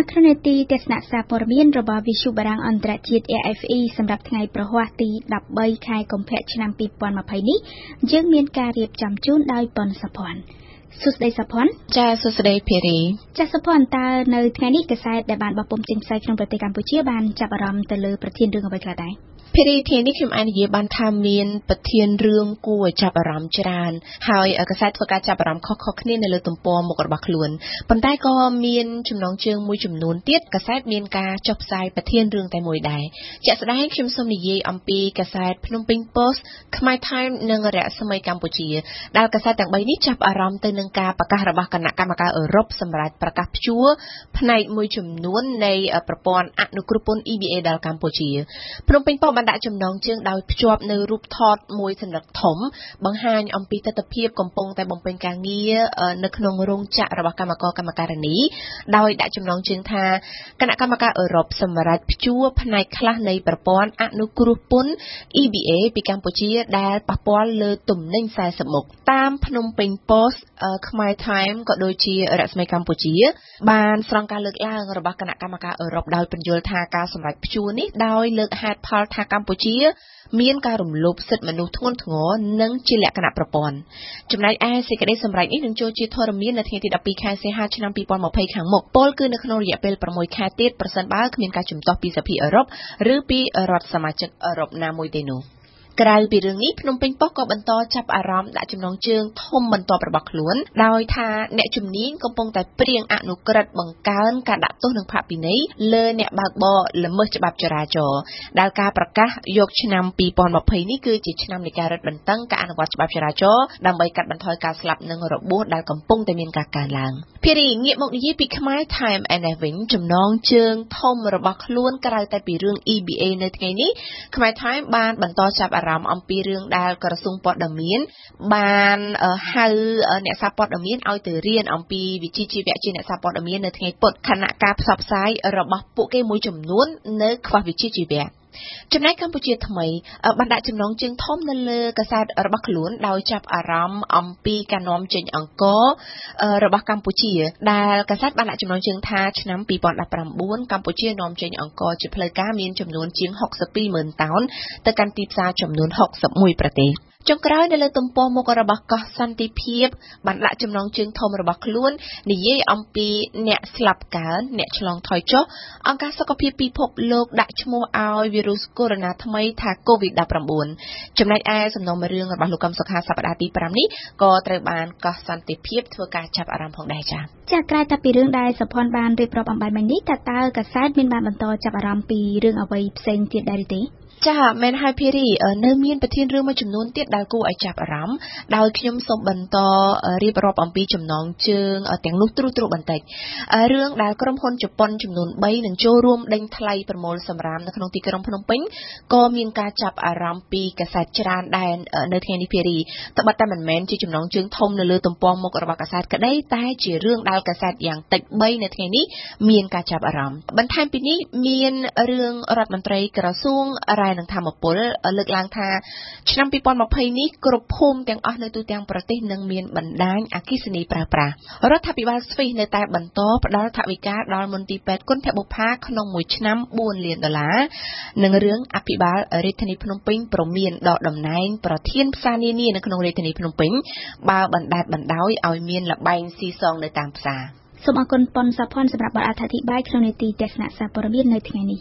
នៅក្នុងនេតិទស្សនៈសារព័ត៌មានរបស់វិទ្យុបារាំងអន្តរជាតិ AFE សម្រាប់ថ្ងៃប្រហ័សទី13ខែកុម្ភៈឆ្នាំ2020នេះយើងមានការរៀបចំជូនដោយប៉ុនសុភ័ណ្ឌសួស្តីសុភ័ណ្ឌចាសួស្តីភារីចាសសុភ័ណ្ឌតើនៅថ្ងៃនេះកសែតដែលបានបោះពុម្ពចេញផ្សាយក្នុងប្រទេសកម្ពុជាបានចាប់អារម្មណ៍ទៅលើប្រធានរឿងអ្វីខ្លះដែរ ភារីថ្ងៃនេះខ្ញុំអាចនិយាយបានថាមានប្រធានរឿងគួរឲ្យចាប់អារម្មណ៍ច្រើន ហើយកសែតធ្វើការចាប់អារម្មណ៍ខុសៗគ្នានៅលើទំព័រមុខរបស់ខ្លួនប៉ុន្តែក៏មានចំណងជើងមួយចំនួនទៀតកសែតមានការចុះផ្សាយប្រធានរឿងតែមួយដែរជាក់ស្ដែងខ្ញុំសូមនិយាយអំពីកសែតភ្នំពេញ Post ខ្មែរ Time និងរស្មីកម្ពុជាដែលកសែតទាំង3នេះចាប់អារម្មណ៍ទៅនឹងការប្រកាសរបស់គណៈកម្មការអឺរ៉ុបសម្រាប់ប្រកាសព្យួរផ្នែកមួយចំនួននៃប្រព័ន្ធអនុគ្រោះពន្ធ EBA ដល់កម្ពុជាភ្នំពេញ Post បានដាក់ចំណងជើងដោយភ្ជាប់នៅរូបថតមួយសន្លឹកធំ បង្ហាញអំពីទស្សនវិជ្ជាកំពុងតែបំពេញការងារនៅក្នុងរោងចក្ររបស់កម្មករកម្មការិនីដោយដាក់ចំណងជើងថាគណៈកម្មការអឺរ៉ុបសម្រាប់ព្យួរផ្នែកខ្លះនៃប្រព័ន្ធអនុគ្រោះពន្ធ EBA ពីកម្ពុជាដែលប៉ះពាល់លើទំនិញ40មុខតាមភ្នំពេញ Post ខ្មែរ Time ក៏ដូចជារស្មីកម្ពុជា បានស្រង់ការលើកឡើងរបស់គណៈកម្មការអឺរ៉ុបដោយពន្យល់ថាការសម្រេចព្យួរនេះដោយលើកហេតុផលថាកម្ពុជា មានការរំលោភសិទ្ធិមនុស្សធ្ងន់ធ្ងរនិងជាលក្ខណៈប្រព័ន្ធចំណែកឯសេចក្តីសម្រេចនេះនឹងចូលជាធរមាននៅថ្ងៃទី12ខែសីហាឆ្នាំ2020ខាងមុខពលគឺនៅក្នុងរយៈពេល6ខែទៀតប្រសិនបើគ្មានការជំទាស់ពីសភាអឺរ៉ុបឬពីរដ្ឋសមាជិកអឺរ៉ុបណាមួយទេនោះ។ ក្រៅពីរឿងនេះភ្នំពេញប៉ុស្តិ៍ក៏បន្តចាប់អារម្មណ៍ដាក់ចំណងជើងធំបន្ទាប់របស់ខ្លួន ដោយថាអ្នកជំនាញកំពុងតែព្រៀងអនុក្រឹត្យបង្កើនការដាក់ទោសនិងផាកពិន័យលើអ្នកបើកបរល្មើសច្បាប់ចរាចរណ៍ដែលការប្រកាសយកឆ្នាំ2020នេះគឺជាឆ្នាំនៃការរឹតបន្តឹងការអនុវត្តច្បាប់ចរាចរណ៍ដើម្បីកាត់បន្ថយការស្លាប់និងរបួសដែលកំពុងតែមានការកើនឡើងភារីងាកមកនិយាយពីខ្មែរ Time and វិញចំណងជើងធំរបស់ខ្លួនក្រៅតែពីរឿង EBA នៅថ្ងៃនេះខ្មែរ Time បានបន្តចាប់អារម្មណ៍ម្មណ៍អំពីរឿងដែលក្រសួងព័ត៌មាន បានហៅអ្នកសារព័ត៌មានឲ្យទៅរៀនអំពីវិជ្ជាជីវៈជាអ្នកសារព័ត៌មាននៅថ្ងៃពុធខណៈការផ្សព្វផ្សាយរបស់ពួកគេមួយចំនួននៅខ្វះវិជ្ជាជីវៈ ចំណែកកម្ពុជាថ្មីបានដាក់ចំណងជើងធំនៅលើកាសែតរបស់ខ្លួនដោយចាប់អារម្មណ៍អំពីការនាំចេញអង្គររបស់កម្ពុជា ដែលកាសែតបានដាក់ចំណងជើងថាឆ្នាំ2019កម្ពុជានាំចេញអង្គរជាផ្លូវការមានចំនួនជាង62ម៉ឺនតោនទៅកាន់ទីផ្សារចំនួន61ប្រទេស។ចុងក្រោយនៅលើទំព័រមុខរបស់កោះសន្តិភាពបានដាក់ចំណងជើងធំរបស់ខ្លួននិយាយអំពីអ្នកស្លាប់កើនអ្នកឆ្លងថយចុះអង្គការសុខភាពពិភពលោកដាក់ឈ្មោះឲ្យវីរុសកូវីដ -19 ថ្មីថា COVID-19 ចំណែកឯសំណុំរឿងរបស់លោកកឹមសុខាសប្តាហ៍ទី5នេះក៏ត្រូវបានកោះសន្តិភាពធ្វើការចាប់អារម្មណ៍ផងដែរចា៎ចាក្រៅតែពីរឿងដែលសុភ័ណ្ឌបានរៀបរាប់អំបញ្ញមិញនេះតើតើកាសែតមានបានបន្តចាប់អារម្មណ៍ពីរឿងអ្វីផ្សេងទៀតដែរទេ ចាមែនហើយភីរីនៅមានប្រធានរឿងមួយចំនួនទៀតដែលគួរឲ្យចាប់អារម្មណ៍ដោយខ្ញុំសូមបន្តរៀបរាប់អំពីចំណងជើងទាំងនោះទ្រុសទ្រុសបន្តិចរឿងដែលក្រុមហ៊ុនជប៉ុនចំនួន3នឹងចូលរួមដេញថ្លៃប្រមូលសម្រាមនៅក្នុងទីក្រុងភ្នំពេញក៏មានការចាប់អារម្មណ៍ពីកាសែតច្រើនដែរនៅថ្ងៃនេះភីរីត្បិតតែមិនមែនជាចំណងជើងធំនៅលើទំព័រមុខរបស់កាសែតក្តីតែជារឿងដែលកាសែតយ៉ាងតិច3នៅថ្ងៃនេះមានការចាប់អារម្មណ៍បន្ថែមពីនេះមានរឿងរដ្ឋមន្ត្រីក្រសួងរ៉ែនិងធម្មពលលើកឡើងថាឆ្នាំ2020នេះគ្រប់ភូមិទាំងអស់នៅទូទាំងប្រទេសនឹងមានបណ្ដាញអគ្គិសនីប្រើប្រាស់រដ្ឋាភិបាលស្វីសនៅតែបន្តផ្ដល់ថវិកាដល់មន្ទីរពេទ្យគុណភបុផាក្នុងមួយឆ្នាំ4លានដុល្លារនិងរឿងអភិបាលរាជធានីភ្នំពេញប្រមានដកតំណែងប្រធានផ្សារនានានៅក្នុងរាជធានីភ្នំពេញបើបណ្ដាលបណ្ដោយឲ្យមានលបែងស៊ីសងនៅតាមផ្សារសូមអរគុណប៉ុនសាផនសម្រាប់បទអធិប្បាយក្នុងនេតិទស្សនៈសារព័ត៌មាននៅថ្ងៃនេះ